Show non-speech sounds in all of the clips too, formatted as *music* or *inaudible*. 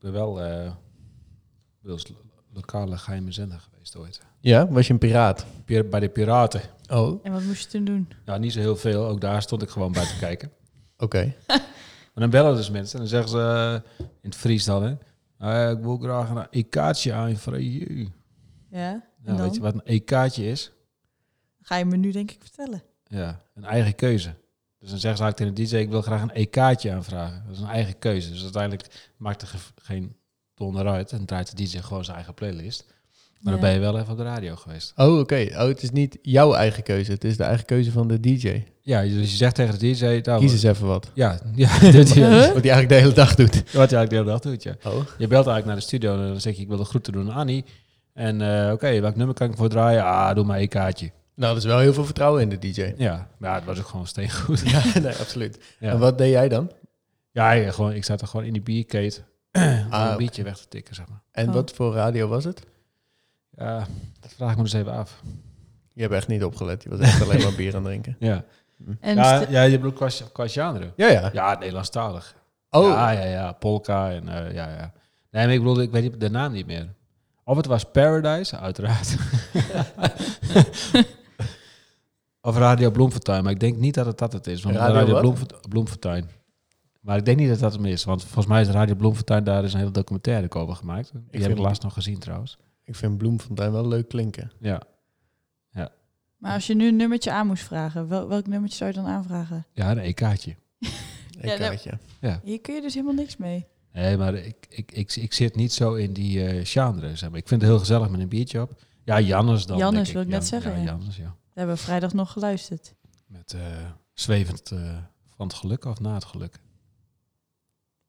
ben wel, eh, wel eens lo- lokale geheime zender geweest ooit. Ja, was je een piraat? Pir- Bij de Piraten. Oh, oké. En wat moest je toen doen? Ja, niet zo heel veel. Ook daar stond ik gewoon bij te kijken. *laughs* *laughs* Maar dan bellen dus mensen en dan zeggen ze eh, in het Fries dan, hè. "Eh, ik wil graag een EK'tje aanvragen. Ja, en Nou, dan weet je wat een EK'tje is? ga je me nu denk ik vertellen. Ja, een eigen keuze. Dus dan zeggen ze eigenlijk tegen de DJ, ik wil graag een EK'tje aanvragen. Dat is een eigen keuze. Dus uiteindelijk maakt er ge- geen donder uit. En draait de DJ gewoon zijn eigen playlist. Maar dan ben je wel even op de radio geweest. Oh, oké. Oh, het is niet jouw eigen keuze. Het is de eigen keuze van de DJ. Ja, dus je zegt tegen de DJ... Nou, Kies eens even wat. Ja, *laughs* ja dit, Huh? Wat hij eigenlijk de hele dag doet. wat je eigenlijk de hele dag doet, ja. Oh. Je belt eigenlijk naar de studio en dan zeg je, ik wil de groeten doen aan Annie. En eh, oké, welk nummer kan ik voor draaien? Ah, doe maar EK'tje. Nou, dat is wel heel veel vertrouwen in de DJ. Ja, maar ja, het was ook gewoon steengoed. *laughs* Ja, nee, absoluut. Ja, En wat deed jij dan? ja, ja, gewoon, ik zat er gewoon in die bierkate *clears throat* om Ah, een biertje weg te tikken, zeg maar. En Oh. wat voor radio was het? Ja, dat vraag ik me dus even af. Je hebt echt niet opgelet. Je was echt alleen maar bier aan drinken. Ja, En ja, je bedoelt qua, qua genre? Ja, ja. Ja, Nederlandstalig. Oh, Ja, ja, ja, polka en eh, ja, ja. Nee, maar ik bedoel, ik weet de naam niet meer. Of het was Paradise, uiteraard. *laughs* *laughs* of Radio Bloemfontein, maar ik denk niet dat het dat het is. Want Radio Radio, Bloemfontein. Maar ik denk niet dat dat hem is, want volgens mij is Radio Bloemfontein, daar is een hele documentaire over gemaakt. Die heb vind- ik laatst nog gezien trouwens. ik vind Bloemfontein wel leuk klinken. Ja, maar als je nu een nummertje aan moest vragen, wel, welk nummertje zou je dan aanvragen? ja een EK'tje. *laughs* Een Ja, kaartje. Hier kun je dus helemaal niks mee. Nee, maar ik, ik, ik, ik zit niet zo in die eh genre. Zeg maar. Ik vind het heel gezellig met een biertje op. Ja, Jannes dan. Jannes denk wil ik net zeggen, Ja, ja. Jannes, ja. We hebben vrijdag nog geluisterd. Met eh, zwevend eh, van het geluk of na het geluk?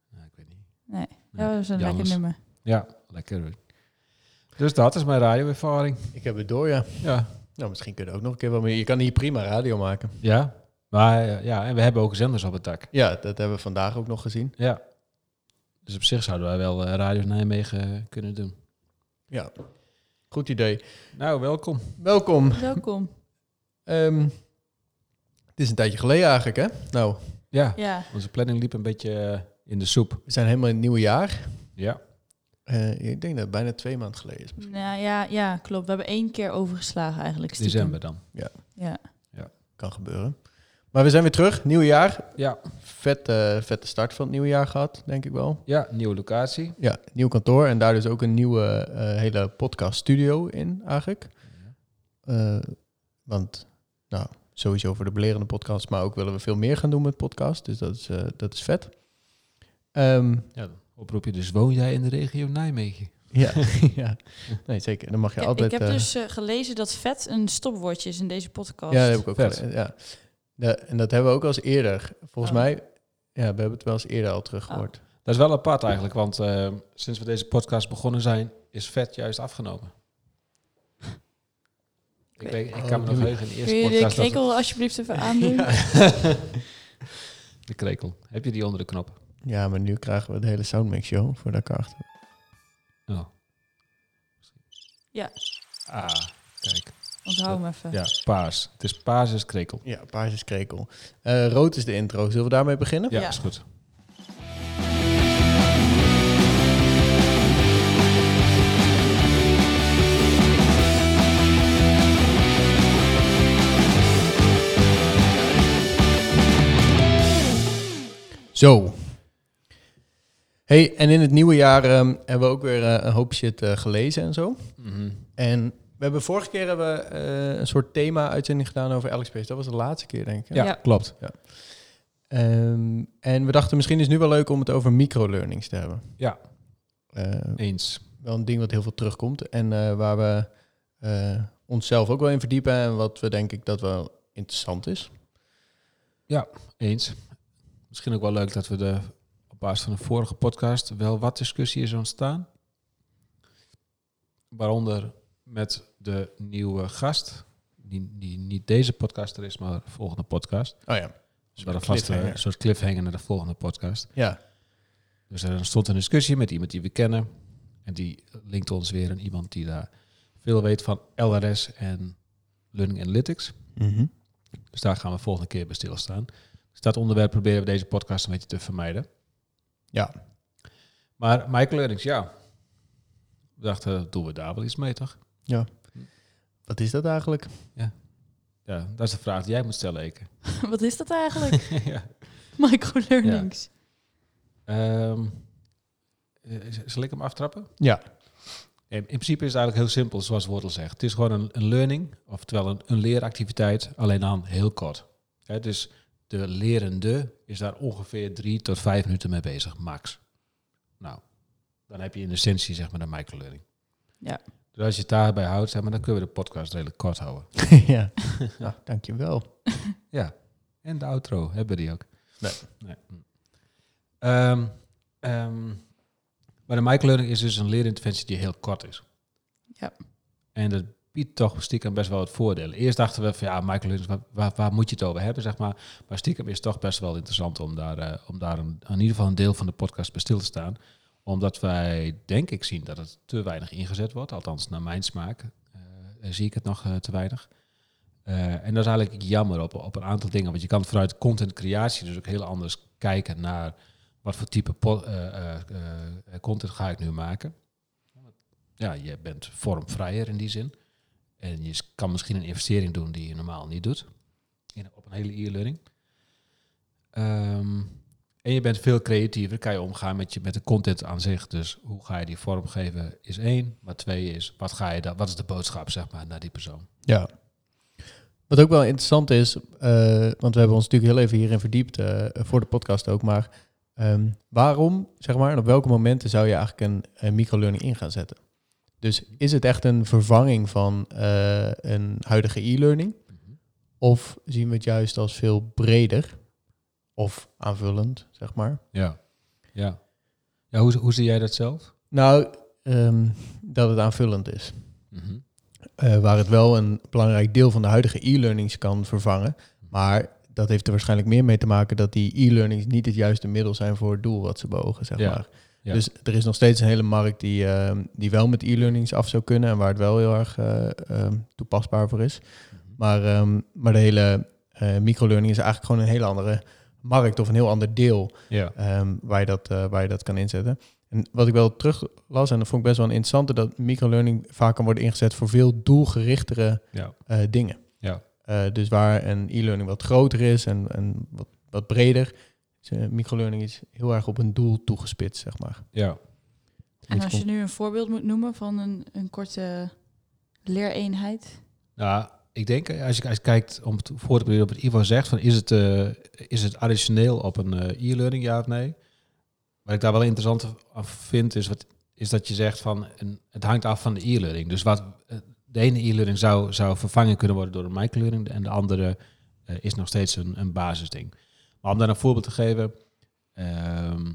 Ja, ik weet niet. Nee, Nee, dat is een Jannes. lekker nummer. Ja, lekker. Dus dat is mijn radioervaring. Ik heb het door, ja. Ja. Nou, misschien kun je er ook nog een keer wat meer. Je kan hier prima radio maken. Ja. Maar eh, ja, en we hebben ook zenders op het dak. Ja, dat hebben we vandaag ook nog gezien. Ja. Dus op zich zouden wij wel eh, Radio Nijmegen kunnen doen. Ja, goed idee. Nou, welkom. Welkom. Welkom. Ehm, het is een tijdje geleden eigenlijk, hè? Nou, Ja, Ja, onze planning liep een beetje eh, in de soep. we zijn helemaal in het nieuwe jaar. Ja. Eh, ik denk dat het bijna twee maanden geleden is. misschien. nou, ja, ja, klopt. We hebben één keer overgeslagen eigenlijk. stiekem. December dan. Ja. Kan gebeuren. Maar we zijn weer terug, nieuw jaar. Ja. Vet, eh, vette start van het nieuwe jaar gehad, denk ik wel. Ja, nieuwe locatie. Ja, nieuw kantoor en daar dus ook een nieuwe hele podcast studio in eigenlijk. Eh, want, nou, sowieso voor de belerende podcast, maar ook willen we veel meer gaan doen met podcast. Dus dat is, eh, dat is vet. Ehm, Ja, oproepje. Dus woon jij in de regio Nijmegen? ja, *laughs* ja, nee zeker. Dan mag je altijd... ik heb eh, dus eh, gelezen dat vet een stopwoordje is in deze podcast. Ja, dat heb ik ook Vet. gelezen, Ja. Ja, en dat hebben we ook al eens eerder. Volgens Oh. mij, ja, we hebben het wel eens eerder al teruggehoord. Dat is wel apart eigenlijk, want eh, sinds we deze podcast begonnen zijn, is vet juist afgenomen. Ik, weet, ik kan me nog Oh, heugen in de eerste Kun je de podcast. dat- krekel alsjeblieft even *laughs* aandoen? *laughs* de krekel. Heb je die onder de knop? Ja, maar nu krijgen we de hele soundmix show voor de kaart. Oh. Ja. Ah, kijk. Onthoud hem even. Ja, paars. Het is paars is krekel. Ja, paars is krekel. Eh, rood is de intro. Zullen we daarmee beginnen? Ja, Ja. is goed. Zo. Hey, en in het nieuwe jaar ehm, hebben we ook weer eh, een hoop shit eh, gelezen en zo. Mhm. En we hebben vorige keer hebben we, eh, een soort thema-uitzending gedaan over Alex Space. Dat was de laatste keer, denk ik. Ja, Ja. klopt. Ehm, en we dachten misschien is het nu wel leuk om het over microlearnings te hebben. Ja. Eh, Eens. wel een ding wat heel veel terugkomt. En eh, waar we eh, onszelf ook wel in verdiepen. En wat we denk ik dat wel interessant is. Eens. Misschien ook wel leuk dat we de, op basis van de vorige podcast wel wat discussie is ontstaan. Waaronder met de nieuwe gast, die, die niet deze podcaster is, maar de volgende podcast. Oh ja. Dus wel een vaste cliffhanger. soort cliffhanger naar de volgende podcast. Ja, Dus er stond een discussie met iemand die we kennen. En die linkt ons weer aan iemand die daar veel weet van LRS en Learning Analytics. Mhm. Dus daar gaan we volgende keer bij stilstaan. Dus dat onderwerp proberen we deze podcast een beetje te vermijden. ja. Maar microlearnings, ja. We dachten, doen we daar wel iets mee, toch? Wat is dat eigenlijk? Ja, dat is de vraag die jij moet stellen, Eke. *laughs* Wat is dat eigenlijk? *laughs* ja. Microlearnings. Ehm, eh, zal ik hem aftrappen? Ja. In, in principe is het eigenlijk heel simpel, zoals Wortel zegt. Het is gewoon een, een learning, oftewel een, een leeractiviteit, alleen dan heel kort. Hè, dus de lerende is daar ongeveer drie tot vijf minuten mee bezig, max. Nou, dan heb je in essentie zeg maar een microlearning. Ja. Dus als je het daarbij houdt, zeg maar, dan kunnen we de podcast redelijk kort houden. *laughs* ja. Nou, dankjewel. *laughs* Ja, en de outro hebben we die ook. Nee. nee. Ehm, ehm, maar de microlearning is dus een leerinterventie die heel kort is. Ja. En dat biedt toch stiekem best wel wat voordelen. Eerst dachten we van ja, microlearning, waar, moet je het over hebben, zeg maar. Maar stiekem is het toch best wel interessant om daar, eh, om daar een, in ieder geval een deel van de podcast bij stil te staan. Omdat wij, denk ik, zien dat het te weinig ingezet wordt. Althans, naar mijn smaak eh, zie ik het nog eh, te weinig. Eh, en dat is eigenlijk jammer op, op een aantal dingen. Want je kan vanuit content creatie dus ook heel anders kijken naar wat voor type eh, eh, eh, content ga ik nu maken. Ja, je bent vormvrijer in die zin. En je kan misschien een investering doen die je normaal niet doet. In, op een hele e-learning. Ehm, en je bent veel creatiever, kan je omgaan met, je, met de content aan zich. Dus hoe ga je die vormgeven is één. Maar twee is, wat, ga je dan, wat is de boodschap zeg maar, naar die persoon? Ja. Wat ook wel interessant is, eh, want we hebben ons natuurlijk heel even hierin verdiept eh, voor de podcast ook, maar ehm, waarom, zeg maar, en op welke momenten zou je eigenlijk een, een microlearning in gaan zetten? Dus is het echt een vervanging van eh, een huidige e-learning? Of zien we het juist als veel breder of aanvullend, zeg maar? Ja. Ja. ja hoe, hoe zie jij dat zelf? Nou, ehm, dat het aanvullend is. Mhm. Eh, waar het wel een belangrijk deel van de huidige e-learnings kan vervangen. Maar dat heeft er waarschijnlijk meer mee te maken dat die e-learnings niet het juiste middel zijn voor het doel wat ze beogen, zeg Ja, maar. Ja. Dus er is nog steeds een hele markt die, ehm, die wel met e-learnings af zou kunnen en waar het wel heel erg eh, ehm, toepasbaar voor is. Maar, ehm, maar de hele eh microlearning is eigenlijk gewoon een hele andere markt of een heel ander deel Ja. waar, je dat, eh, waar je dat kan inzetten. En wat ik wel terug las, en dat vond ik best wel een interessante, dat microlearning vaak kan worden ingezet voor veel doelgerichtere Ja. dingen. Ja. Dus waar een e-learning wat groter is en, en wat, wat breder, eh, microlearning is heel erg op een doel toegespitst, zeg maar. Ja. En als je nu een voorbeeld moet noemen van een, een korte leereenheid. Nou, ik denk als je, als je kijkt om het voor te bereiden op wat Ivo zegt, van is het, eh, is het additioneel op een eh, e-learning, ja of nee? Wat ik daar wel interessant aan vind, is, wat, is dat je zegt van een, het hangt af van de e-learning. Dus wat eh, de ene e-learning zou, zou vervangen kunnen worden door een microlearning en de andere eh, is nog steeds een, een basisding. Maar om daar een voorbeeld te geven, ehm,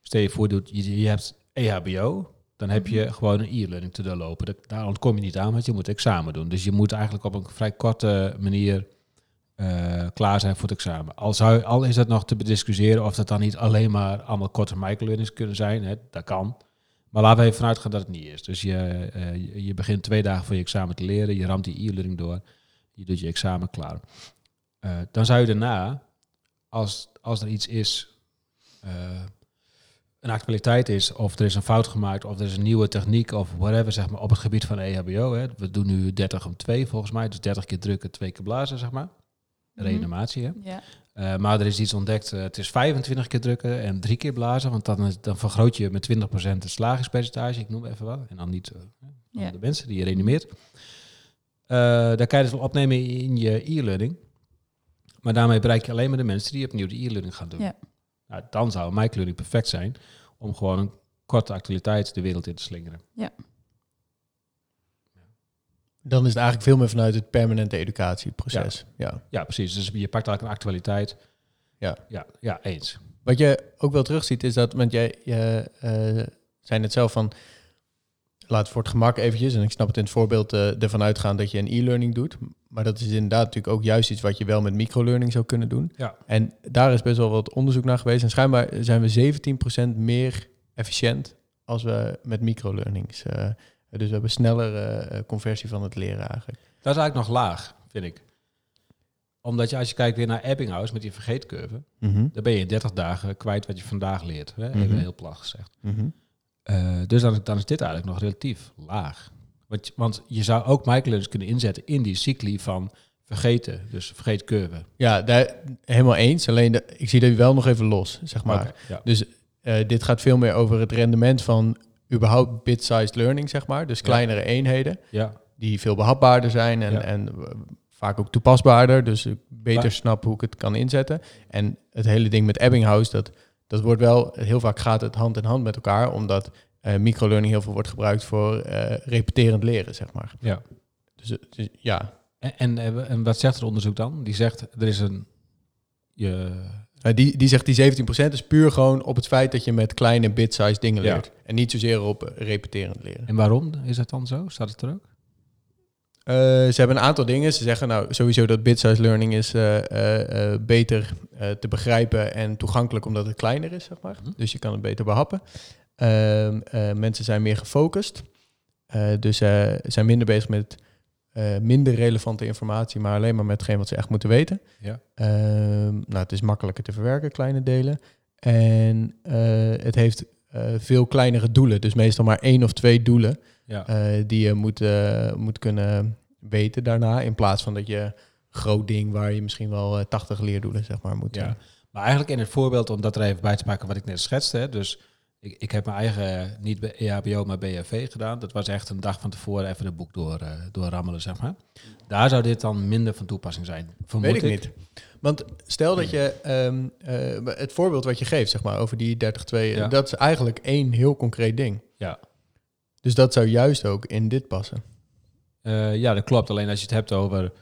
stel je voor, je, je hebt EHBO, dan heb je gewoon een e-learning te doorlopen. Dat- Daar ontkom je niet aan, want je moet examen doen. Dus je moet eigenlijk op een vrij korte manier eh, klaar zijn voor het examen. Al, zou, al is dat nog te bediscussiëren of dat dan niet alleen maar allemaal korte microlearnings kunnen zijn. Hè? Dat kan. Maar laten we even vanuit gaan dat het niet is. Dus je, eh, je, je begint twee dagen voor je examen te leren. Je ramt die e-learning door. Je doet je examen klaar. Eh, dan zou je daarna, als, als er iets is, eh, een actualiteit is, of er is een fout gemaakt, of er is een nieuwe techniek, of whatever, zeg maar, op het gebied van EHBO. Hè. We doen nu 30 om 2 volgens mij, dus 30 keer drukken, twee keer blazen, zeg maar. Mhm. Reanimatie, hè. Ja. Eh, maar er is iets ontdekt, eh, het is 25 keer drukken en drie keer blazen, want dan, dan vergroot je met 20% het slagingspercentage, ik noem even wat, en dan niet Ja. de mensen die je reanimeert. Daar kan je dus wel opnemen in je e-learning, maar daarmee bereik je alleen maar de mensen die opnieuw de e-learning gaan doen. Ja. Nou, dan zou microlearning perfect zijn om gewoon een korte actualiteit de wereld in te slingeren. Dan is het eigenlijk veel meer vanuit het permanente educatieproces. Ja. Ja, precies. Dus je pakt eigenlijk een actualiteit. Ja. Ja, ja eens. Wat je ook wel terugziet is dat, want jij je, eh, zei het zelf van, laat voor het gemak eventjes, en ik snap het in het voorbeeld eh, ervan uitgaan dat je een e-learning doet, maar dat is inderdaad natuurlijk ook juist iets wat je wel met microlearning zou kunnen doen. Ja. En daar is best wel wat onderzoek naar geweest en schijnbaar zijn we 17% meer efficiënt als we met microlearnings. eh dus we hebben sneller eh, conversie van het leren eigenlijk. Dat is eigenlijk nog laag, vind ik. omdat je als je kijkt weer naar Ebbinghaus met die vergeetcurve, Mhm. dan ben je in 30 dagen kwijt wat je vandaag leert. Hè? Even Mhm. heel plat gezegd. Mhm. Eh, dus dan, dan is dit eigenlijk nog relatief laag. Want, je- want je zou ook microlearners kunnen inzetten in die cycli van vergeten, dus vergeetcurve. Ja, daar, helemaal eens. Alleen de, ik zie dat wel nog even los, zeg maar. Ja. Dus eh, dit gaat veel meer over het rendement van überhaupt bit-sized learning, zeg maar. Dus Ja. kleinere eenheden ja, die veel behapbaarder zijn en, en eh, vaak ook toepasbaarder. Dus ik beter Maar- snap hoe ik het kan inzetten. En het hele ding met Ebbinghaus, dat, dat wordt wel, heel vaak gaat het hand in hand met elkaar, omdat eh microlearning heel veel wordt gebruikt voor eh, repeterend leren, zeg maar. ja. Dus, het- dus ja, En, en, eh, en wat zegt het onderzoek dan? Die zegt, er is een... Je, Uh, die, die zegt die 17% is puur gewoon op het feit dat je met kleine bit-sized dingen Ja. leert. En niet zozeer op eh, repeterend leren. en waarom is dat dan zo? Staat het er ook? Uh, ze hebben een aantal dingen. Ze zeggen nou sowieso dat bit-sized learning is uh, uh, uh, beter te begrijpen en toegankelijk omdat het kleiner is, zeg maar. Mhm. Dus je kan het beter behappen. Uh, mensen zijn meer gefocust. Dus ze zijn minder bezig met minder relevante informatie, maar alleen maar met hetgeen wat ze echt moeten weten. Ja. Uh, nou, het is makkelijker te verwerken, kleine delen. En het heeft veel kleinere doelen. Dus meestal maar één of twee doelen Ja. uh, die je moet, uh, moet kunnen weten daarna. In plaats van dat je groot ding waar je misschien wel uh, 80 leerdoelen zeg maar, moet. Ja. Maar eigenlijk in het voorbeeld, om dat er even bij te pakken wat ik net schetste. Hè, dus ik, ik heb mijn eigen, niet bij E EHBO, maar BHV gedaan. Dat was echt een dag van tevoren even het boek door, uh, doorrammelen, zeg maar. Daar zou dit dan minder van toepassing zijn, vermoed Weet ik, niet. Want stel dat je um, uh, het voorbeeld wat je geeft, zeg maar, over die 30-2, Ja. dat is eigenlijk één heel concreet ding. Ja. Dus dat zou juist ook in dit passen. Uh, ja, dat klopt. Alleen als je het hebt over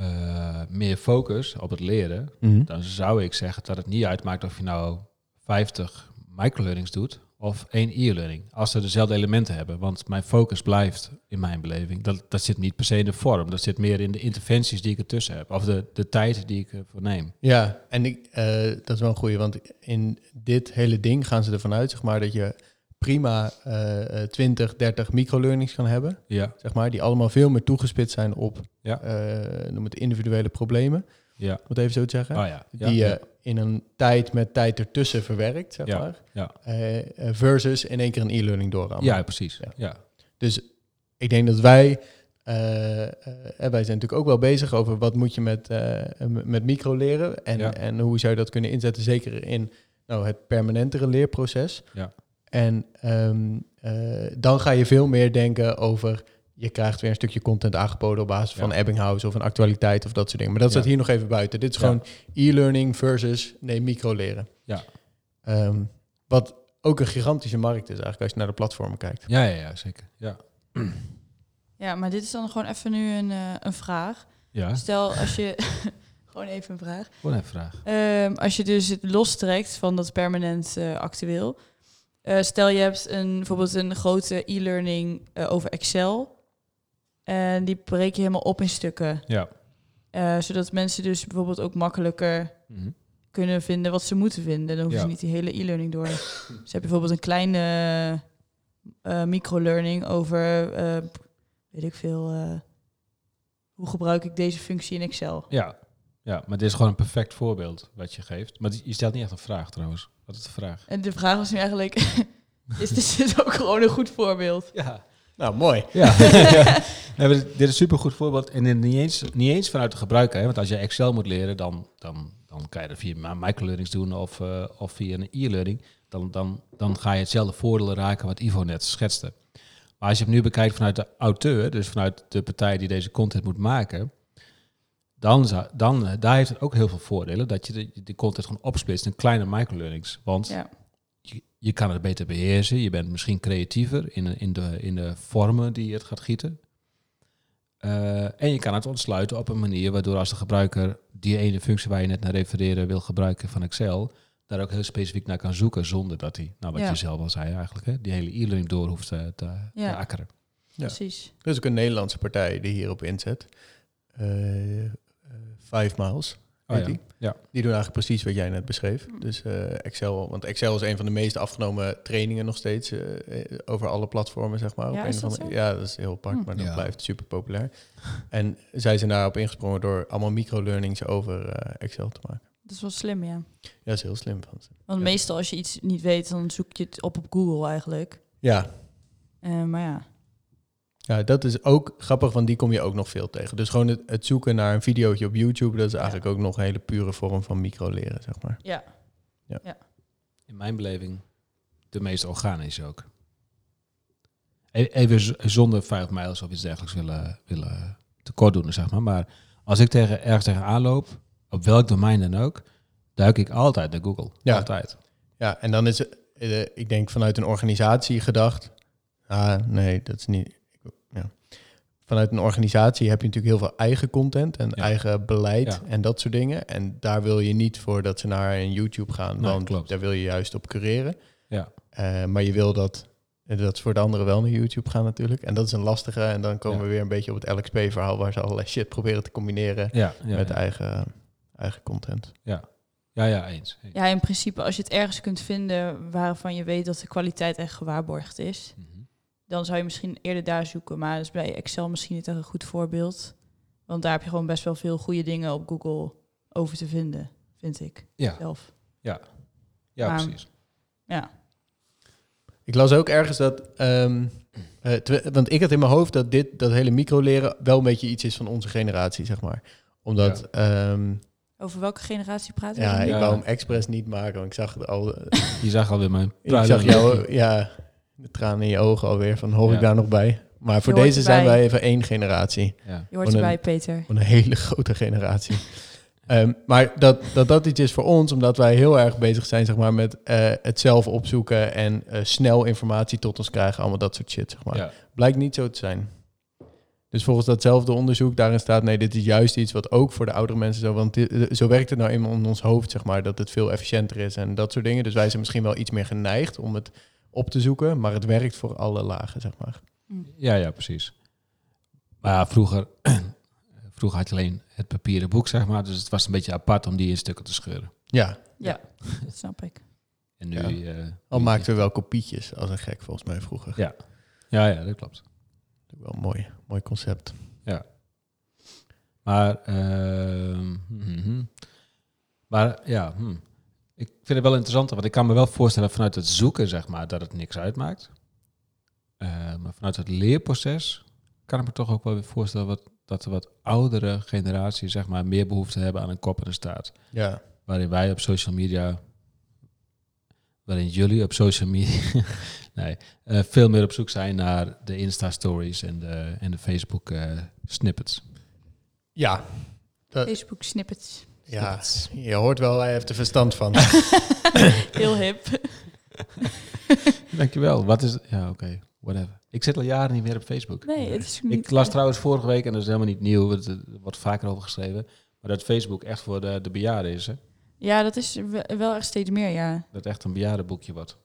uh, meer focus op het leren, Mhm. dan zou ik zeggen dat het niet uitmaakt of je nou 50 microlearnings doet of één e-learning. Als ze dezelfde elementen hebben. Want mijn focus blijft, in mijn beleving, dat, dat zit niet per se in de vorm. Dat zit meer in de interventies die ik ertussen heb. Of de, de tijd die ik ervoor neem. Ja, en ik, uh, dat is wel een goeie. Want in dit hele ding gaan ze ervan uit, zeg maar, dat je prima uh, 20, 30 microlearnings kan hebben. Ja. Zeg maar, die allemaal veel meer toegespitst zijn op Ja. uh, noem het individuele problemen. Ja. Het even zo te zeggen. Oh ja. ja. Die je ja. In een tijd met tijd ertussen verwerkt, zeg Ja. maar. Ja. Uh, versus in één keer een e-learning doorrammen. Ja, precies. Ja. Ja. Dus ik denk dat wij, uh, wij zijn natuurlijk ook wel bezig over wat moet je met, met micro leren en, en hoe zou je dat kunnen inzetten, zeker in nou, het permanentere leerproces. Ja. En um, uh, dan ga je veel meer denken over, je krijgt weer een stukje content aangeboden op basis van Ja. Ebbinghaus of een actualiteit of dat soort dingen. Maar dat Ja. staat hier nog even buiten. Dit is Ja. gewoon e-learning versus nee, micro leren. Ja. Um, wat ook een gigantische markt is eigenlijk als je naar de platformen kijkt. Ja, ja, ja, zeker. Ja. Ja, maar dit is dan gewoon even nu een, uh, een vraag. Ja, Stel als je... *laughs* gewoon even een vraag. gewoon even vraag. Um, als je dus het lostrekt van dat permanent uh, actueel. Uh, stel je hebt een, bijvoorbeeld een grote e-learning uh, over Excel. En die breek je helemaal op in stukken. Ja. Uh, zodat mensen dus bijvoorbeeld ook makkelijker Mm -hmm. kunnen vinden wat ze moeten vinden. Dan hoeven Ja. ze niet die hele e-learning door. dus heb je bijvoorbeeld een kleine uh, micro-learning over, uh, weet ik veel, hoe gebruik ik deze functie in Excel. Ja. ja, maar dit is gewoon een perfect voorbeeld wat je geeft. Maar je stelt niet echt een vraag trouwens. Wat is de vraag? En de vraag was nu eigenlijk, *laughs* is *laughs* dit ook gewoon een goed voorbeeld? Ja. Nou, mooi. Ja. *laughs* ja. dit is een supergoed voorbeeld. En niet eens, niet eens vanuit de gebruiker. Hè? Want als je Excel moet leren, dan, dan, dan kan je dat via microlearnings doen of, uh, of via een e-learning. Dan, dan, dan ga je hetzelfde voordeel raken wat Ivo net schetste. Maar als je het nu bekijkt vanuit de auteur, dus vanuit de partij die deze content moet maken, dan, dan daar heeft het ook heel veel voordelen dat je de, de content gewoon opsplitst in kleine microlearnings. Want ja. Je, je kan het beter beheersen, je bent misschien creatiever in, in, de, in de vormen die je het gaat gieten. Uh, en je kan het ontsluiten op een manier waardoor als de gebruiker die ene functie waar je net naar refereerde wil gebruiken van Excel, daar ook heel specifiek naar kan zoeken zonder dat hij, nou wat Ja. je zelf al zei eigenlijk, hè, die hele e-learning door hoeft te, te, Ja. te akkeren. Ja. Precies. Er is ook een Nederlandse partij die hierop inzet. Uh, uh, Five Miles. Oh, heet ja. die. Ja. Die doen eigenlijk precies wat jij net beschreef. Dus eh, Excel, want Excel is een van de meest afgenomen trainingen nog steeds eh, eh, over alle platformen, zeg maar. Ja, dat andere-? Ja, dat is heel apart, Hm. maar dat Ja. blijft super populair. En zij zijn daarop ingesprongen door allemaal microlearnings over eh, Excel te maken. Dat is wel slim, ja. Ja, dat is heel slim van ze. Want Ja. meestal als je iets niet weet, dan zoek je het op op Google eigenlijk. Ja, Eh, maar ja, Ja, dat is ook grappig, want die kom je ook nog veel tegen. Dus gewoon het, het zoeken naar een videootje op YouTube, dat is eigenlijk ook nog een hele pure vorm van microleren, zeg maar. ja. In mijn beleving de meest organisch ook. E- Even zonder vijf mijls of iets dergelijks willen, willen tekort doen, zeg maar. Maar als ik tegen, ergens tegenaan loop, op welk domein dan ook, duik ik altijd naar Google. Ja. Altijd. Ja, en dan is het, eh, ik denk vanuit een organisatie gedacht, ah, nee, dat is niet. Ja. Vanuit een organisatie heb je natuurlijk heel veel eigen content en Ja. eigen beleid Ja. en dat soort dingen. En daar wil je niet voor dat ze naar een YouTube gaan, Nee, want klopt. daar wil je juist op cureren. Ja. Eh, maar je wil dat, eh, dat ze voor de anderen wel naar YouTube gaan natuurlijk. En dat is een lastige. En dan komen Ja. we weer een beetje op het LXP-verhaal, waar ze allerlei shit proberen te combineren Ja, ja, met ja. eigen, eigen content. ja, ja, eens. eens. ja, in principe als je het ergens kunt vinden waarvan je weet dat de kwaliteit echt gewaarborgd is, Mhm. Dan zou je misschien eerder daar zoeken. Maar dat is bij Excel misschien niet echt een goed voorbeeld. Want daar heb je gewoon best wel veel goede dingen op Google over te vinden, vind ik Ja, zelf. ja Maar- precies. Ja, Ik las ook ergens dat. ehm, eh, want ik had in mijn hoofd dat dit, dat hele microleren, wel een beetje iets is van onze generatie, zeg maar. Omdat. Ja, over welke generatie praten we? ja ik Ja. wou hem expres niet maken, want ik zag al. *laughs* Je zag alweer mijn *laughs* ik zag jou, ja, de tranen in je ogen alweer. Van hoor ik daar nog bij? Maar voor deze zijn wij even één generatie. Ja. Je hoort erbij, Peter. Van een hele *laughs* grote generatie. *laughs* Ehm, maar dat, dat dat iets is voor ons, omdat wij heel erg bezig zijn zeg maar, met eh, het zelf opzoeken en eh, snel informatie tot ons krijgen, allemaal dat soort shit. Zeg maar. Ja. Blijkt niet zo te zijn. Dus volgens datzelfde onderzoek daarin staat, nee, dit is juist iets wat ook voor de oudere mensen zo, want dit- zo werkt het nou eenmaal in ons hoofd, zeg maar, dat het veel efficiënter is en dat soort dingen. Dus wij zijn misschien wel iets meer geneigd om het op te zoeken, maar het werkt voor alle lagen, zeg maar. Ja, ja, precies. Maar ja, vroeger, *clears throat* vroeger had je alleen het papieren boek, zeg maar. Dus het was een beetje apart om die in stukken te scheuren. Ja, Ja, dat snap ik. En nu... Ja. eh, al nu- maakten we wel kopietjes als een gek volgens mij vroeger. Ja. Ja, ja, dat klopt. Wel een mooi, mooi concept. Maar, ehm, mhm. maar ja, hm. Ik vind het wel interessant, want ik kan me wel voorstellen vanuit het zoeken, zeg maar, dat het niks uitmaakt. Eh, maar vanuit het leerproces kan ik me toch ook wel weer voorstellen wat, dat de wat oudere generatie, zeg maar, meer behoefte hebben aan een kop en een staart. Ja, Waarin wij op social media, waarin jullie op social media, *laughs* nee, eh, veel meer op zoek zijn naar de Insta-stories en de, en de Facebook-snippets. ja. Dat- Facebook snippets. Ja. Je hoort wel, hij heeft er verstand van. *laughs* Heel hip. Dankjewel. Wat is... Ja, oké. Whatever. Ik zit al jaren niet meer op Facebook. Nee, het is niet... Ik las trouwens vorige week, en dat is helemaal niet nieuw, er wordt vaker over geschreven, maar dat Facebook echt voor de, de bejaarden is. Hè? Ja, dat is we- wel echt steeds meer, ja. Dat echt een bejaardenboekje wordt.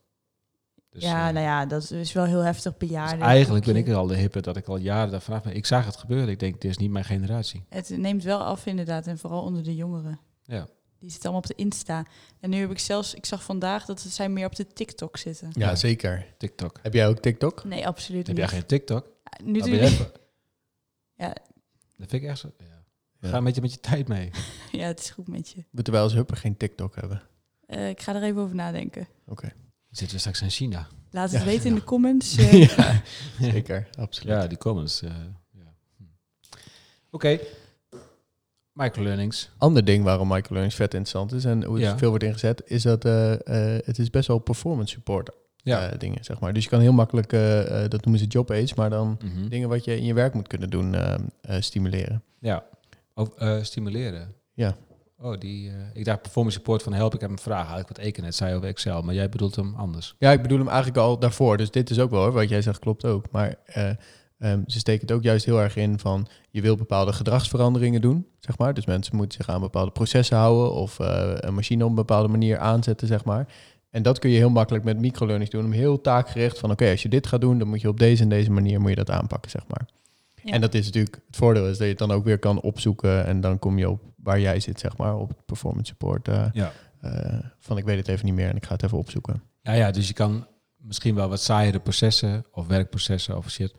Dus, ja, eh, nou ja, dat is wel heel heftig dus bejaarden. eigenlijk ben ik al de hippe dat ik al jaren daar vanaf ben. Ik zag het gebeuren. Ik denk, dit is niet mijn generatie. Het neemt wel af inderdaad, en vooral onder de jongeren. Ja. Die zitten allemaal op de Insta. En nu heb ik zelfs, ik zag vandaag dat ze zijn meer op de TikTok zitten. Ja, zeker. TikTok. Heb jij ook TikTok? Nee, absoluut Heb niet. jij geen TikTok? Ja, Nu doe je- jij- Ja. Dat vind ik echt zo. Ja. Ja. Ga een beetje met je tijd mee. *laughs* ja, het is goed met je. Moeten wij als hupper geen TikTok hebben? Eh, ik ga er even over nadenken. Oké. Zitten we straks in China? Laat het Ja, weten in de comments. *laughs* eh. ja, zeker. Absoluut. Ja, die comments. eh, ja. Hm. Oké. Microlearnings. Ander ding waarom microlearning vet interessant is en hoe het Ja. veel wordt ingezet, is dat eh, eh, het is best wel performance support Ja. eh, dingen, zeg maar. Dus je kan heel makkelijk, dat noemen ze job aids, maar dan Mhm. dingen wat je in je werk moet kunnen doen, eh, eh, stimuleren. Ja. Of eh, stimuleren. Ja. Oh, die, eh, ik dacht performance support van help, ik heb een vraag. Had ik wat Ekenet zei over Excel, maar jij bedoelt hem anders. Ja, ik bedoel hem eigenlijk al daarvoor. Dus dit is ook wel hoor, wat jij zegt klopt ook. Maar eh, ehm, ze steken het ook juist heel erg in van je wil bepaalde gedragsveranderingen doen, zeg maar. Dus mensen moeten zich aan bepaalde processen houden of eh, een machine op een bepaalde manier aanzetten, zeg maar. En dat kun je heel makkelijk met microlearning doen. Om heel taakgericht van oké, als je dit gaat doen, dan moet je op deze en deze manier moet je dat aanpakken, zeg maar. Ja. En dat is natuurlijk, het voordeel is dat je het dan ook weer kan opzoeken en dan kom je op waar jij zit, zeg maar, op het performance support. eh, Ja. eh, van ik weet het even niet meer en ik ga het even opzoeken. Ja, ja, dus je kan misschien wel wat saaiere processen of werkprocessen of shit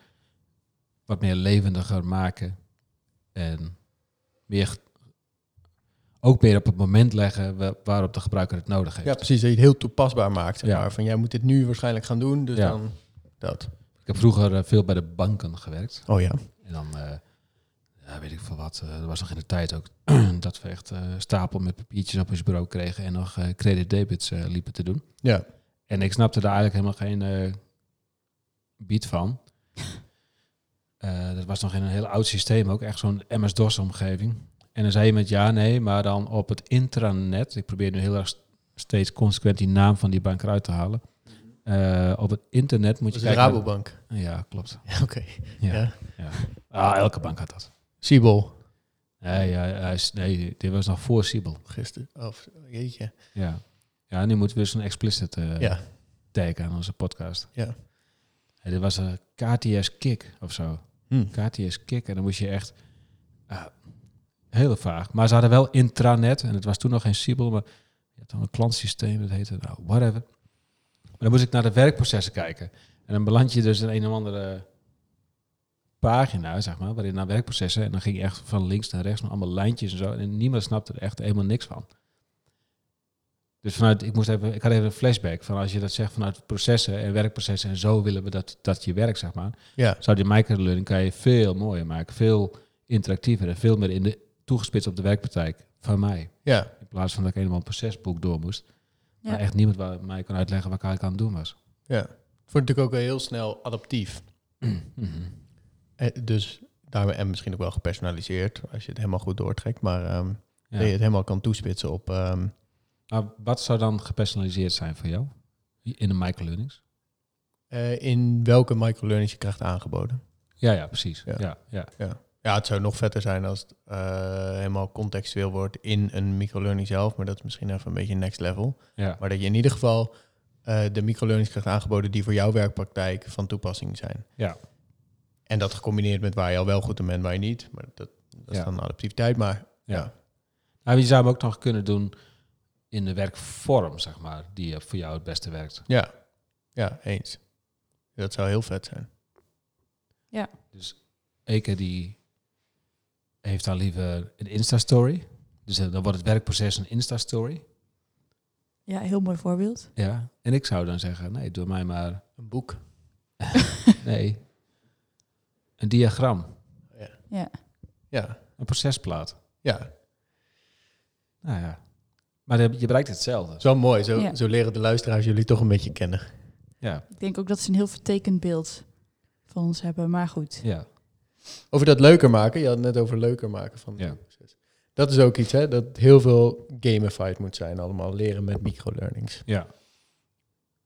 wat meer levendiger maken en meer ook meer op het moment leggen wa- waarop de gebruiker het nodig heeft. Ja, precies, dat je het heel toepasbaar maakt. Zeg Ja. maar. Van jij moet dit nu waarschijnlijk gaan doen, dus Ja. dan dat. Ik heb vroeger eh, veel bij de banken gewerkt Oh ja. en dan ja, weet ik veel wat. eh, er was nog in de tijd ook *clears throat* dat we echt eh, stapel met papiertjes op ons bureau kregen en nog eh credit debits liepen te doen. Ja. En ik snapte daar eigenlijk helemaal geen beat van. *laughs* Eh, dat was nog in een heel oud systeem ook, echt zo'n MS-DOS-omgeving. En dan zei je met ja, nee, maar dan op het intranet. Ik probeer nu heel erg st- steeds consequent die naam van die bank eruit te halen. Eh, op het internet moet Dat je kijken. Rabobank. Ja, klopt. Ja, Oké. Ja. Ja. Ja. Ah, elke bank had dat. Siebel. Nee, ja, hij is, nee, dit was nog voor Siebel. Gisteren. Of, jeetje. Ja. ja, nu moeten we zo'n explicit eh Ja. tag aan onze podcast. Ja. Ja, dit was een KTS Kick of zo. Hm. KTS Kick. En dan moest je echt... ah, heel vaag. Maar ze hadden wel intranet. En het was toen nog geen Siebel. Maar je had dan een klantsysteem. Dat heette... Nou, whatever. Maar dan moest ik naar de werkprocessen kijken. En dan beland je dus in een of andere pagina, zeg maar, waarin naar werkprocessen. En dan ging je echt van links naar rechts met allemaal lijntjes en zo. En niemand snapte er echt helemaal niks van. Dus vanuit, ik, moest even, ik had even een flashback van als je dat zegt vanuit processen en werkprocessen en zo willen we dat, dat je werkt, zeg maar. Ja. Zou die microlearning kan je veel mooier maken, veel interactiever en veel meer in de, toegespitst op de werkpraktijk van mij. Ja. In plaats van dat ik helemaal een procesboek door moest. Ja. Maar echt niemand waar mij kon uitleggen wat ik eigenlijk aan het doen was. Ja. Het wordt natuurlijk ook heel snel adaptief. *clears throat* Mhm. Dus daarmee en misschien ook wel gepersonaliseerd, als je het helemaal goed doortrekt. Maar ehm, Ja. dat je het helemaal kan toespitsen op... Maar wat zou dan gepersonaliseerd zijn voor jou in de microlearnings? eh, in welke microlearnings je krijgt aangeboden. Ja, ja, precies. Ja. Ja. Ja, ja. Ja, het zou nog vetter zijn als het eh, helemaal contextueel wordt in een microlearning zelf. Maar dat is misschien even een beetje next level. ja. Maar dat je in ieder geval eh, de microlearnings krijgt aangeboden die voor jouw werkpraktijk van toepassing zijn. Ja. En dat gecombineerd met waar je al wel goed in bent, waar je niet. Maar dat, dat is Ja. dan adaptiviteit. Maar Ja. ja. Nou, je zou hem ook nog kunnen doen in de werkvorm, zeg maar, die voor jou het beste werkt. ja, ja, eens. Dat zou heel vet zijn. Dus Eke die heeft dan liever een Insta-story. Dus eh, dan wordt het werkproces een Insta-story. Ja, heel mooi voorbeeld. Ja. En ik zou dan zeggen, nee, doe mij maar, Een boek. *laughs* nee, een diagram, Ja. Ja, een procesplaat. ja. Nou ja. Maar je bereikt hetzelfde. Zo mooi. Zo, Ja. zo leren de luisteraars jullie toch een beetje kennen. Ja, Ik denk ook dat ze een heel vertekend beeld van ons hebben. Maar goed. ja. Over dat leuker maken. Je had het net over leuker maken van Ja. het proces. Dat is ook iets, hè? Dat heel veel gamified moet zijn allemaal. Leren met microlearnings. ja.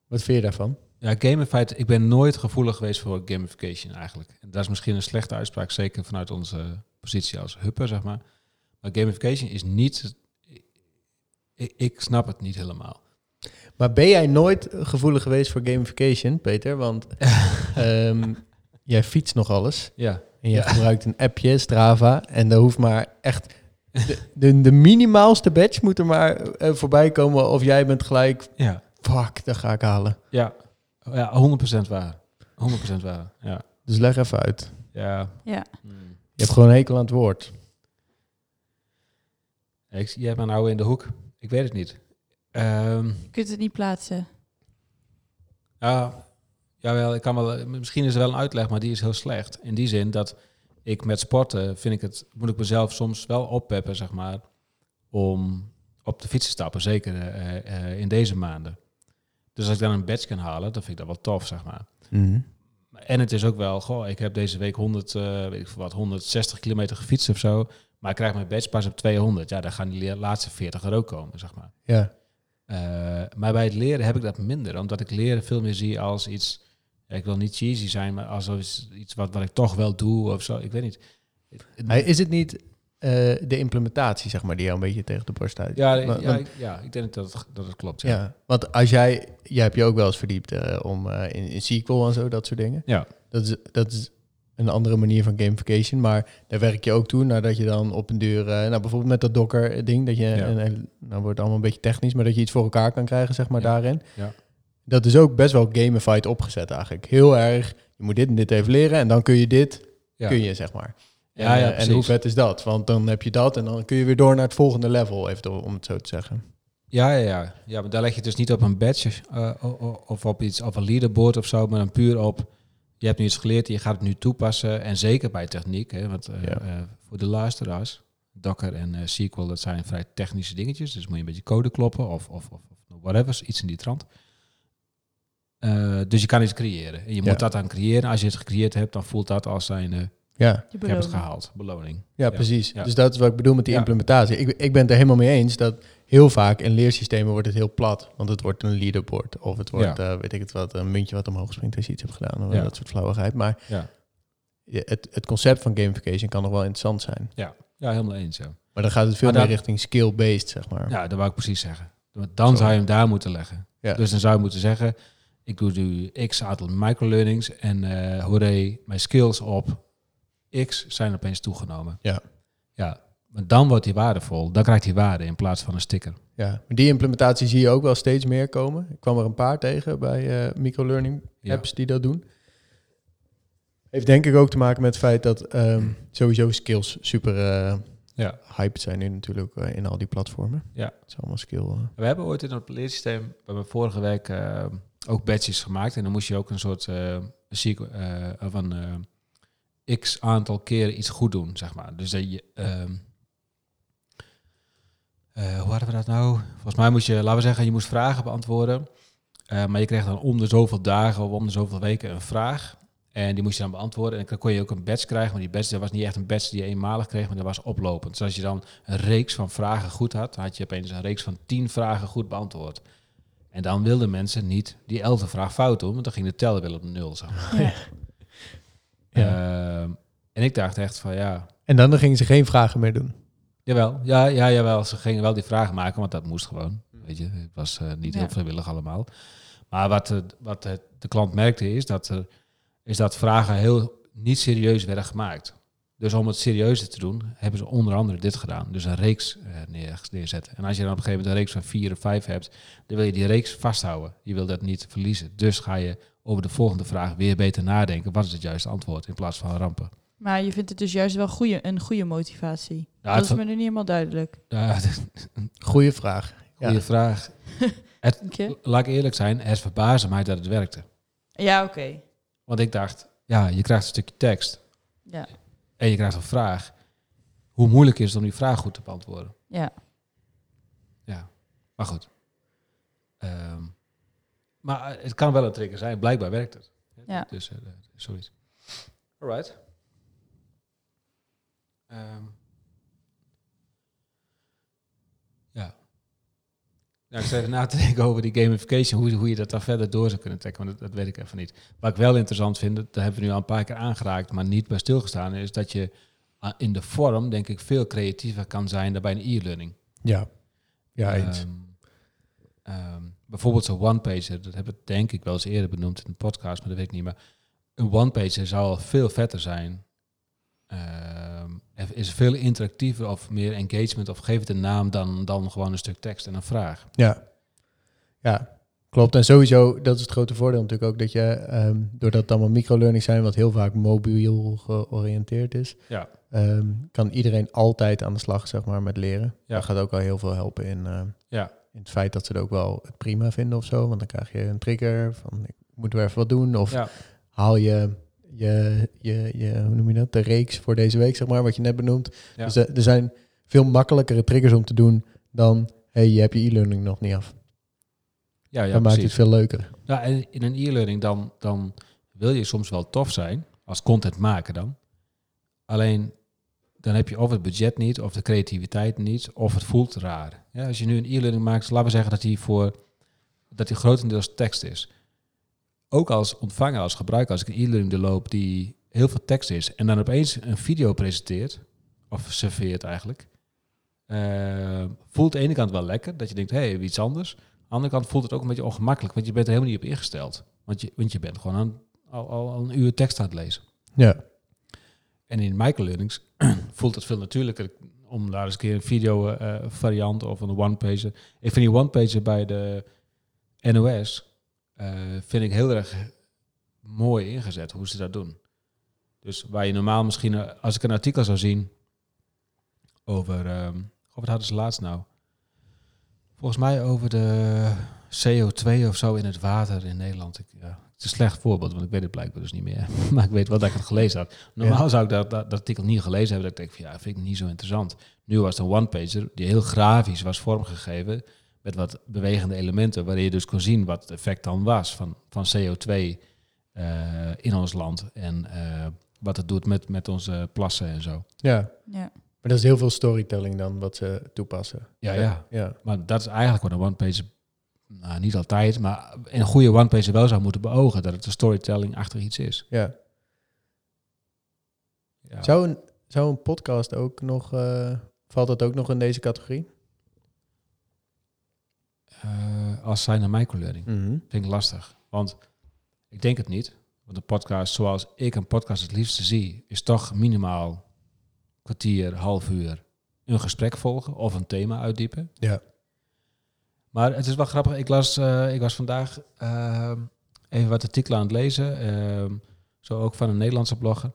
Wat vind je daarvan? Ja, gamified. Ik ben nooit gevoelig geweest voor gamification eigenlijk. En dat is misschien een slechte uitspraak, zeker vanuit onze positie als hupper, zeg maar. Maar gamification is niet... Ik, ik snap het niet helemaal. Maar ben jij nooit gevoelig geweest voor gamification, Peter? Want *laughs* ehm, jij fietst nog alles. Ja, En je Ja. gebruikt een appje, Strava. En daar hoeft maar echt... De, de, de minimaalste badge moet er maar eh, voorbij komen. Of jij bent gelijk... ja, Fuck, dat ga ik halen. ja. Ja, 100% waar. 100% waar, ja. Dus leg even uit. Ja. Ja. Hmm. Je hebt gewoon een hekel aan het woord. Ik, jij hebt me nou in de hoek. Ik weet het niet. Ehm, Je kunt het niet plaatsen. Ja, jawel, ik kan wel, misschien is er wel een uitleg, maar die is heel slecht. In die zin dat ik met sporten vind ik het, moet ik mezelf soms wel oppeppen, zeg maar, om op de fiets te stappen, zeker eh, eh, in deze maanden. Dus als ik dan een badge kan halen, dan vind ik dat wel tof, zeg maar. En het is ook wel, goh, ik heb deze week 100, eh, weet ik veel wat, 160 kilometer gefietst of zo, maar ik krijg mijn badge pas op 200. Ja, dan gaan die laatste 40 er ook komen, zeg maar. Ja. Eh, maar bij het leren heb ik dat minder, omdat ik leren veel meer zie als iets. Ik wil niet cheesy zijn, maar als iets, wat, wat ik toch wel doe of zo. Ik weet niet. Is het niet eh, de implementatie, zeg maar, die jou een beetje tegen de borst uit? ja, Want- ja, ik, ja, ik denk dat het, dat het klopt. ja. Ja. want als jij, jij hebt je ook wel eens verdiept eh, om eh, in, in SQL en zo, dat soort dingen. Ja. Dat is, dat is een andere manier van gamification. Maar daar werk je ook toe nadat je dan op een duur, nou bijvoorbeeld met dat Docker ding, dat je, Ja. een- nou wordt allemaal een beetje technisch, maar dat je iets voor elkaar kan krijgen, zeg maar daarin. Ja. Dat is ook best wel gamified opgezet eigenlijk. Heel erg, je moet dit en dit even leren en dan kun je dit, Ja. kun je zeg maar. Ja, En, ja, eh, en hoe vet is dat? Want dan heb je dat en dan kun je weer door naar het volgende level, even om het zo te zeggen. Ja, ja, ja. ja, maar daar leg je het dus niet op een badge eh, of op iets op een leaderboard of zo, maar dan puur op. Je hebt nu iets geleerd, je gaat het nu toepassen. En zeker bij techniek, hè, want eh, Ja. voor de luisteraars, Docker en SQL, dat zijn vrij technische dingetjes. Dus moet je een beetje code kloppen of, of, of, of whatever, iets in die trant. Dus je kan iets creëren. En je Ja. moet dat dan creëren. Als je het gecreëerd hebt, dan voelt dat als zijn, Ja, Je ik heb het gehaald, beloning. ja, Ja. precies. Ja. Dus dat is wat ik bedoel met die Ja. implementatie. Ik, ik ben het er helemaal mee eens dat heel vaak in leersystemen wordt het heel plat. Want het wordt een leaderboard of het wordt, eh, weet ik het wat, een muntje wat omhoog springt als je iets hebt gedaan. Of Ja. dat soort flauwigheid. Maar het, het concept van gamification kan nog wel interessant zijn. ja. ja helemaal eens. Ja. Maar dan gaat het veel Maar meer dat- richting skill-based, zeg maar. Ja, dat wou ik precies zeggen. Dan Zo. zou je hem daar moeten leggen. Ja. Dus dan zou je moeten zeggen, ik doe nu x aantal microlearnings en eh hooré, mijn skills op x zijn opeens toegenomen. Ja. Ja, maar dan wordt hij waardevol. Dan krijgt hij waarde in plaats van een sticker. Ja, maar die implementatie zie je ook wel steeds meer komen. Ik kwam er een paar tegen bij eh microlearning Ja. apps die dat doen. Heeft denk ik ook te maken met het feit dat ehm, sowieso skills super eh Ja. hyped zijn nu natuurlijk eh, in al die platformen. Ja. Het is allemaal skill. We hebben ooit in het leersysteem, we hebben vorige week eh, ook badges gemaakt. En dan moest je ook een soort sequ- van eh, x aantal keren iets goed doen, zeg maar. Dus dat je... ehm, eh, hoe hadden we dat nou? Volgens mij moest je, laten we zeggen, je moest vragen beantwoorden. Eh, maar je kreeg dan om de zoveel dagen of om de zoveel weken een vraag. En die moest je dan beantwoorden. En dan kon je ook een badge krijgen. Maar die badge dat was niet echt een badge die je eenmalig kreeg, maar dat was oplopend. Dus als je dan een reeks van vragen goed had, had je opeens een reeks van tien vragen goed beantwoord. En dan wilden mensen niet die elfde vraag fout doen, want dan ging de teller weer op nul. Zeg maar. Ja. Ehm, en ik dacht echt van ja, En dan gingen ze geen vragen meer doen. Jawel, ja, ja, jawel. Ze gingen wel die vragen maken, want dat moest gewoon. Weet je, het was eh, niet heel vrijwillig allemaal. Maar wat, eh, wat eh, de klant merkte is dat, er, is dat vragen heel niet serieus werden gemaakt. Dus om het serieuzer te doen, hebben ze onder andere dit gedaan. Dus een reeks eh, neer, neerzetten. En als je dan op een gegeven moment een reeks van vier of vijf hebt, dan wil je die reeks vasthouden. Je wil dat niet verliezen. Dus ga je over de volgende vraag weer beter nadenken. Wat is het juiste antwoord in plaats van rampen? Maar je vindt het dus juist wel goeie, een goede motivatie. Ja, dat het- is me nu niet helemaal duidelijk. Ja, *laughs* Goeie vraag. goede Ja. vraag. *laughs* Je. Laat ik eerlijk zijn, het verbaasde mij dat het werkte. Ja, oké. Want ik dacht, ja, je krijgt een stukje tekst Ja. en je krijgt een vraag. Hoe moeilijk is het om die vraag goed te beantwoorden? ja. Ja, maar goed. Ehm, maar eh, het kan wel een trigger zijn. Blijkbaar werkt het. Ja. Dus eh, zoiets. Alright. Ehm, ja. Nou, ik zat even na te denken over die gamification, hoe, hoe je dat dan verder door zou kunnen trekken, want dat, dat weet ik even niet. Wat ik wel interessant vind, dat hebben we nu al een paar keer aangeraakt, maar niet bij stilgestaan, is dat je in de vorm, denk ik, veel creatiever kan zijn dan bij een e-learning. Ja. Ja, eens. Ehm, ehm, bijvoorbeeld zo'n one-pager, dat heb ik denk ik wel eens eerder benoemd in een podcast, maar dat weet ik niet meer. Een one-pager zou veel vetter zijn. Ehm, er is veel interactiever of meer engagement of geef het een naam dan, dan gewoon een stuk tekst en een vraag. Ja. Ja, klopt. En sowieso, dat is het grote voordeel natuurlijk ook, dat je, ehm, doordat het allemaal microlearning zijn, wat heel vaak mobiel georiënteerd is, Ja. ehm, kan iedereen altijd aan de slag, zeg maar, met leren. Ja. Dat gaat ook al heel veel helpen in, ehm, Ja. In het feit dat ze het ook wel het prima vinden of zo. Want dan krijg je een trigger van, ik moet weer even wat doen. Of Ja. haal je, je, je, je, hoe noem je dat, de reeks voor deze week, zeg maar, wat je net benoemt. Ja. Dus er, er zijn veel makkelijkere triggers om te doen dan, hey, je hebt je e-learning nog niet af. Ja, ja, dat maakt het veel leuker. Ja, en in een e-learning dan, dan wil je soms wel tof zijn, als content maken dan. Alleen dan heb je of het budget niet, of de creativiteit niet, of het voelt raar. Ja, als je nu een e-learning maakt, laten we zeggen dat die voor dat die grotendeels tekst is. Ook als ontvanger, als gebruiker, als ik een e-learning doorloop die heel veel tekst is en dan opeens een video presenteert, of serveert eigenlijk, eh, voelt de ene kant wel lekker, dat je denkt, hé, hey, iets anders. Aan de andere kant voelt het ook een beetje ongemakkelijk, want je bent er helemaal niet op ingesteld. Want je, want je bent gewoon aan, al, al, al een uur tekst aan het lezen. Ja. En in microlearnings *clears throat* voelt het veel natuurlijker om daar eens een keer een video eh, variant of een one-pager. Ik vind die one-pager bij de NOS eh, vind ik heel erg mooi ingezet hoe ze dat doen. Dus waar je normaal misschien, eh, als ik een artikel zou zien over, goh, wat hadden ze laatst nou? Volgens mij over de CO2 of zo in het water in Nederland. Ik, ja, is een slecht voorbeeld, want ik weet het blijkbaar dus niet meer. *laughs* maar ik weet wel dat ik het gelezen had. Normaal Ja. zou ik dat, dat, dat artikel niet gelezen hebben. Dat ik denk van ja, vind ik niet zo interessant. Nu was het een one-pager die heel grafisch was vormgegeven. Met wat bewegende elementen. Waarin je dus kon zien wat het effect dan was van, van CO2 eh, in ons land. En eh, wat het doet met, met onze plassen en zo. Ja, Ja. maar dat is heel veel storytelling dan wat ze toepassen. Ja, ja. Ja, Maar dat is eigenlijk wat een one-pager, nou niet altijd, maar in een goede one-pager wel zou moeten beogen. Dat het een storytelling-achtig iets is. ja. Ja. Zou, een, zou een podcast ook nog, eh, valt dat ook nog in deze categorie? Eh, als zijn een microlearning. Mhm. Vind ik lastig. Want ik denk het niet. Want een podcast zoals ik een podcast het liefste zie, is toch minimaal kwartier, half uur een gesprek volgen of een thema uitdiepen. Ja. Maar het is wel grappig. Ik las, eh, ik was vandaag ehm, even wat artikelen aan het lezen. ehm, zo ook van een Nederlandse blogger.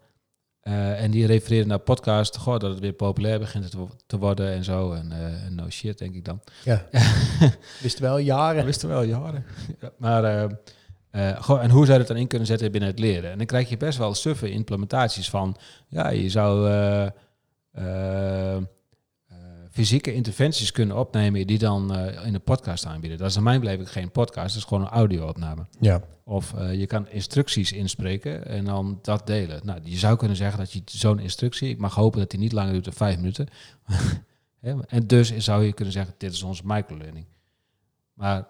Eh, en die refereerde naar podcast. Goh, dat het weer populair begint te, wo- te worden en zo. En, eh, en no shit, denk ik dan. Ja, *laughs* wist wel Dat jaren. wist wel jaren. *laughs* Ja, maar, eh, eh, goh, en hoe zou je het dan in kunnen zetten binnen het leren? En dan krijg je best wel suffe implementaties van, ja, je zou fysieke interventies kunnen opnemen die dan eh, in een podcast aanbieden. Dat is in mijn beleving geen podcast, dat is gewoon een audio-opname. Ja, Of eh, je kan instructies inspreken en dan dat delen. Nou, je zou kunnen zeggen dat je zo'n instructie, ik mag hopen dat die niet langer duurt dan vijf minuten. *laughs* En dus zou je kunnen zeggen, dit is onze microlearning. Maar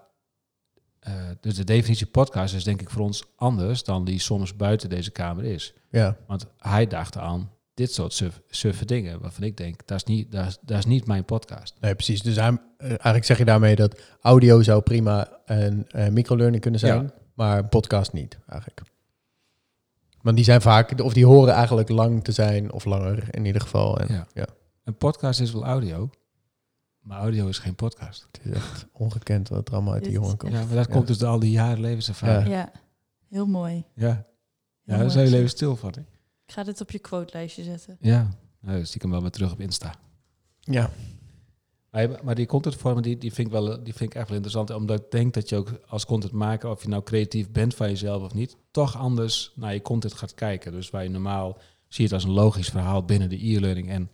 eh, dus de definitie podcast is denk ik voor ons anders dan die soms buiten deze kamer is. ja, Want hij dacht aan dit soort suf, suffe dingen waarvan ik denk, dat is niet, dat is, dat is niet mijn podcast. nee, precies. Dus eh, eigenlijk zeg je daarmee dat audio zou prima een eh, microlearning kunnen zijn, Ja. maar een podcast niet, eigenlijk. Want die zijn vaak, of die horen eigenlijk lang te zijn, of langer in ieder geval. En Ja. ja. Een podcast is wel audio, maar audio is geen podcast. het is echt ongekend wat er allemaal uit die jongen komt. Ja, maar dat Ja. komt dus door al die jaren levenservaring. Ja, heel mooi. Ja, Heel ja mooi daar zou je gezegd. leven stil van. hè? Ik ga dit op je quote-lijstje zetten. Ja, nou, zie ik hem wel weer terug op Insta. Ja, Maar, maar die contentvormen, die, die, vind ik wel, die vind ik echt wel interessant. Omdat ik denk dat je ook als contentmaker, of je nou creatief bent van jezelf of niet, toch anders naar je content gaat kijken. Dus waar je normaal zie je het als een logisch verhaal binnen de e-learning. En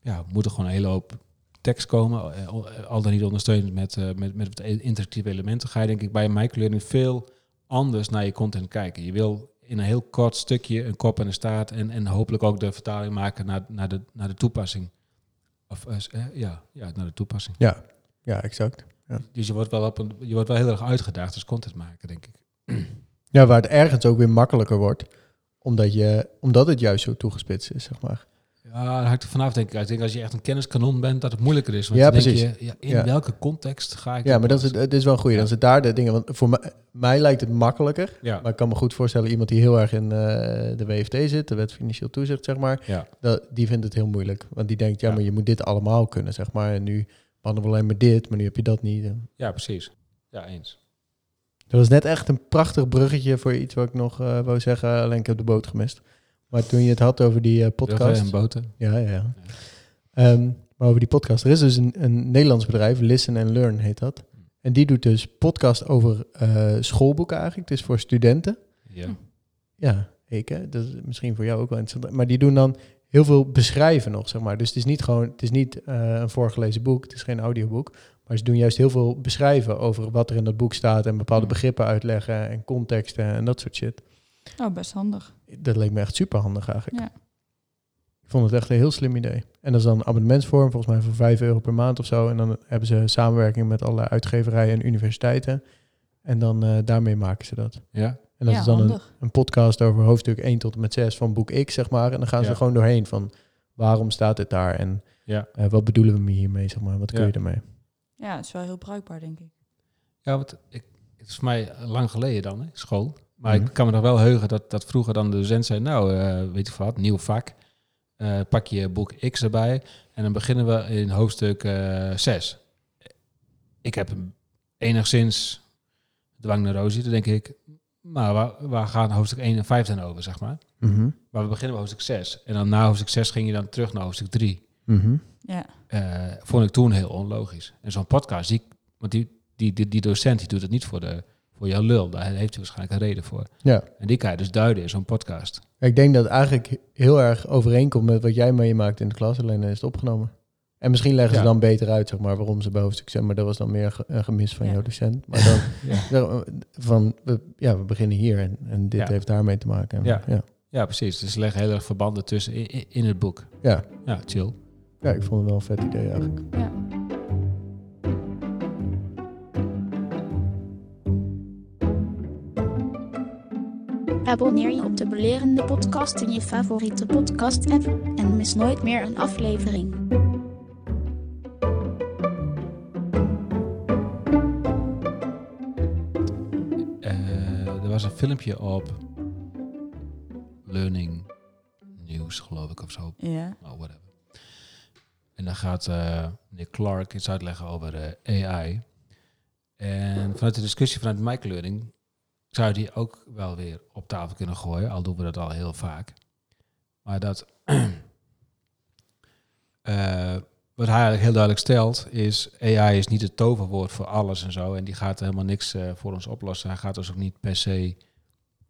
ja, moet er gewoon een hele hoop tekst komen. eh, Al dan niet ondersteund met, eh, met, met wat interactieve elementen. Ga je denk ik bij microlearning veel anders naar je content kijken. Je wil in een heel kort stukje een kop en een staart. En, en hopelijk ook de vertaling maken naar, naar, de, naar de toepassing. Of eh, eh, ja, ja, naar de toepassing. ja, ja, exact. Dus je wordt wel, op een, je wordt wel heel erg uitgedaagd als content maken, denk ik. Ja, waar het ergens ook weer makkelijker wordt, omdat, je, omdat het juist zo toegespitst is, zeg maar. Ja, daar hangt er vanaf, denk ik. Ik denk als je echt een kenniskanon bent, dat het moeilijker is. Want Ja, denk. Je, ja, in Ja. welke context ga ik... Ja, maar dat is, het is wel. Ja. Dan zit daar de dingen. Want voor mij, mij lijkt het makkelijker. Ja, Maar ik kan me goed voorstellen, iemand die heel erg in eh, de WFT zit, de wet financieel toezicht, zeg maar, ja. dat, die vindt het heel moeilijk. Want die denkt, ja, maar je moet dit allemaal kunnen, zeg maar. En nu behandelen we alleen maar dit, maar nu heb je dat niet. ja, precies. Ja, eens. Dat was net echt een prachtig bruggetje voor iets wat ik nog eh, wou zeggen, alleen ik heb de boot gemist. Maar toen je het had over die eh, podcast... En boten. Ja, ja, ja. Ehm, maar over die podcast. Er is dus een, een Nederlands bedrijf, Listen and Learn heet dat. En die doet dus podcast over eh, schoolboeken eigenlijk. Het is voor studenten. Ja. Ja, ik hè. Dat is misschien voor jou ook wel interessant. Maar die doen dan heel veel beschrijven nog, zeg maar. Dus het is niet gewoon, het is niet eh, een voorgelezen boek. Het is geen audioboek. Maar ze doen juist heel veel beschrijven over wat er in dat boek staat. En bepaalde Hmm. begrippen uitleggen en contexten en dat soort shit. Oh, best handig. Dat leek me echt super handig eigenlijk. Ja. Ik vond het echt een heel slim idee. En dat is dan een abonnementsvorm, volgens mij voor 5 euro per maand of zo. En dan hebben ze samenwerking met alle uitgeverijen en universiteiten. En dan eh, daarmee maken ze dat. Ja. En dat ja, is dan een, een podcast over hoofdstuk 1 tot en met 6 van boek X, zeg maar. En dan gaan ze Ja. er gewoon doorheen van waarom staat dit daar en Ja. eh, wat bedoelen we hiermee, zeg maar. Wat kun je ermee? Ja, het is wel heel bruikbaar, denk ik. Ja, want ik, het is voor mij lang geleden dan, hè, school. Maar Mhm. ik kan me nog wel heugen dat, dat vroeger dan de docent zei, nou, eh, weet je wat, nieuw vak. eh, pak je boek X erbij en dan beginnen we in hoofdstuk 6. ik heb enigszins dwangneurose, dan denk ik, maar waar, waar gaan hoofdstuk 1 en 5 dan over, zeg maar? Mhm. Maar we beginnen bij hoofdstuk 6. En dan na hoofdstuk 6 ging je dan terug naar hoofdstuk 3. Mhm. Ja. Eh, vond ik toen heel onlogisch. En zo'n podcast, die, want die, die, die, die docent die doet het niet voor, de, voor jouw lul. Daar heeft hij waarschijnlijk een reden voor. Ja. En die kan je dus duiden in zo'n podcast. Ik denk dat het eigenlijk heel erg overeenkomt met wat jij meemaakt in de klas, alleen is het opgenomen. En misschien leggen ze Ja. dan beter uit, zeg maar, waarom ze bij hoofdstuk zijn. Maar dat was dan meer een gemis van Ja. jouw docent. Maar dan *laughs* Ja, van, we, ja, we beginnen hier en, en dit Ja. heeft daarmee te maken. En, Ja. Ja. ja precies. Dus ze leggen heel erg verbanden tussen in het boek. Ja. Ja, chill. ja, ik vond het wel een vet idee eigenlijk. ja. Abonneer je op de Belerende Podcast in je favoriete podcast-app en mis nooit meer een aflevering. Eh, er was een filmpje op Learning News, geloof ik, of zo. ja. Oh, whatever. En dan gaat eh meneer Clark iets uitleggen over eh, AI. En vanuit de discussie vanuit microlearning zou je die ook wel weer op tafel kunnen gooien, al doen we dat al heel vaak. Maar dat *clears throat* eh, wat hij eigenlijk heel duidelijk stelt is, AI is niet het toverwoord voor alles en zo. En die gaat helemaal niks eh, voor ons oplossen. Hij gaat dus ook niet per se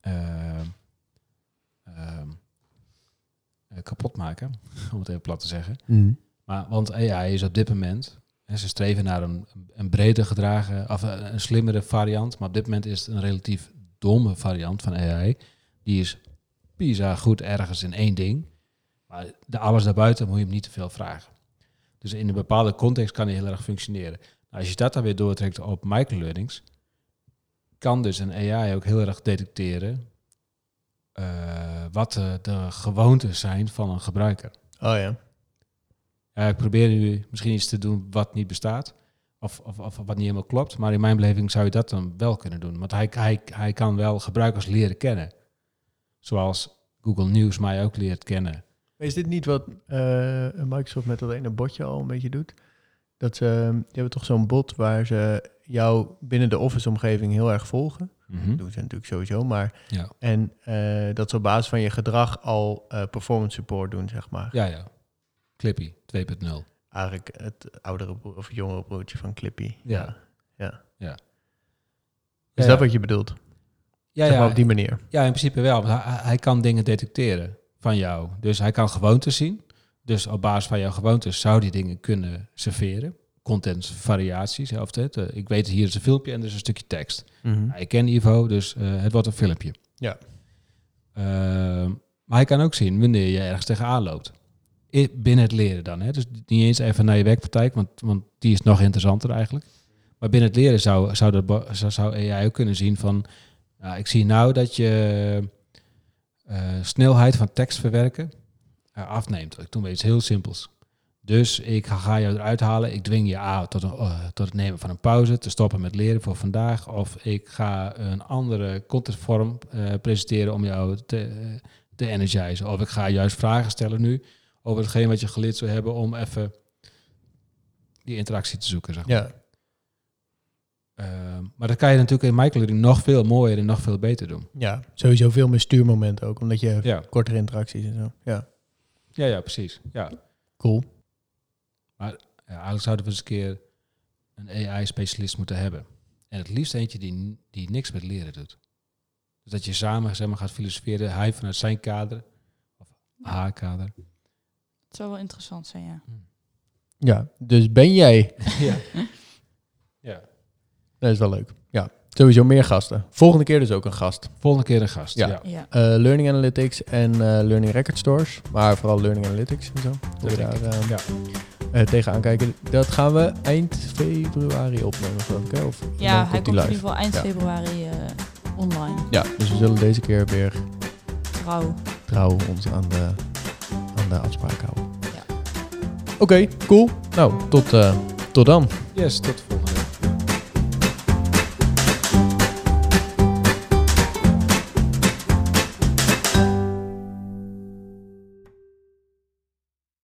eh, kapot maken, *laughs* om het even plat te zeggen. Maar, want AI is op dit moment, ze streven naar een, een breder gedragen, of een, een slimmere variant, maar op dit moment is het een relatief domme variant van AI. Die is pisa goed ergens in één ding, maar de alles daarbuiten moet je hem niet te veel vragen. Dus in een bepaalde context kan hij heel erg functioneren. Nou, als je dat dan weer doortrekt op microlearnings, kan dus een AI ook heel erg detecteren eh, wat de, de gewoontes zijn van een gebruiker. Oh ja. Ja, ik probeer nu misschien iets te doen wat niet bestaat. Of, of, of wat niet helemaal klopt. Maar in mijn beleving zou je dat dan wel kunnen doen. Want hij, hij, hij kan wel gebruikers leren kennen. Zoals Google News mij ook leert kennen. Is dit niet wat eh, Microsoft met dat ene botje al een beetje doet? Dat ze, die hebben toch zo'n bot waar ze jou binnen de Office-omgeving heel erg volgen. Mhm. Dat doen ze natuurlijk sowieso, maar... Ja. En eh, dat ze op basis van je gedrag al eh, performance support doen, zeg maar. ja, ja. Clippy 2.0. Eigenlijk het oudere of jongere broertje van Clippy. Ja. ja. Ja. Is dat wat je bedoelt? Ja, zeg maar ja, op die manier. ja, in principe wel. Want hij, hij kan dingen detecteren van jou. Dus hij kan gewoontes zien. Dus op basis van jouw gewoontes zou die dingen kunnen serveren. Content variaties. Of het, ik weet hier is een filmpje en er is een stukje tekst. Nou, ik ken Ivo, dus eh, het wordt een filmpje. Ja. Ehm, maar hij kan ook zien wanneer je ergens tegenaan loopt. Binnen het leren dan. Hè? Dus niet eens even naar je werkpraktijk, want, want die is nog interessanter eigenlijk. Maar binnen het leren zou, zou, bo- zou, AI ook kunnen zien van... Nou, ik zie nou dat je eh, snelheid van tekst verwerken eh, afneemt. Ik doe iets heel simpels. Dus ik ga, jou eruit halen. Ik dwing je aan tot, een, eh, tot het nemen van een pauze, te stoppen met leren voor vandaag. Of ik ga een andere contentvorm presenteren om jou te, te energizen. Of ik ga juist vragen stellen nu over hetgeen wat je geleerd zou hebben om even die interactie te zoeken. Zeg maar. Ja. Ehm, maar dat kan je natuurlijk in microlearning nog veel mooier en nog veel beter doen. ja, sowieso veel meer stuurmomenten ook, omdat je Ja, kortere interacties en zo. Ja, ja, ja precies. Ja. cool. Ja, eigenlijk zouden we eens een keer een AI-specialist moeten hebben. En het liefst eentje die, die niks met leren doet. Dus dat je samen zeg maar, gaat filosoferen, hij vanuit zijn kader, of haar kader. Het zou wel interessant zijn, ja. Ja, dus ben jij... *laughs* ja. *laughs* ja. Dat is wel leuk. Ja, sowieso meer gasten. Volgende keer dus ook een gast. Volgende keer een gast. Ja. Ja. Ja, Eh, learning Analytics en eh, Learning Record Stores. Maar vooral Learning Analytics en zo. Hoe we daar eh, Ja. eh, tegenaan kijken. Dat gaan we eind februari opnemen, geloof ik. Hè? Of ja hij komt in ieder geval eind Ja. februari online. Ja, dus we zullen deze keer weer Trouw. trouw ons aan de, aan de afspraak houden. Ja. Oké, cool. Nou, tot, eh, tot dan. Yes, tot de volgende.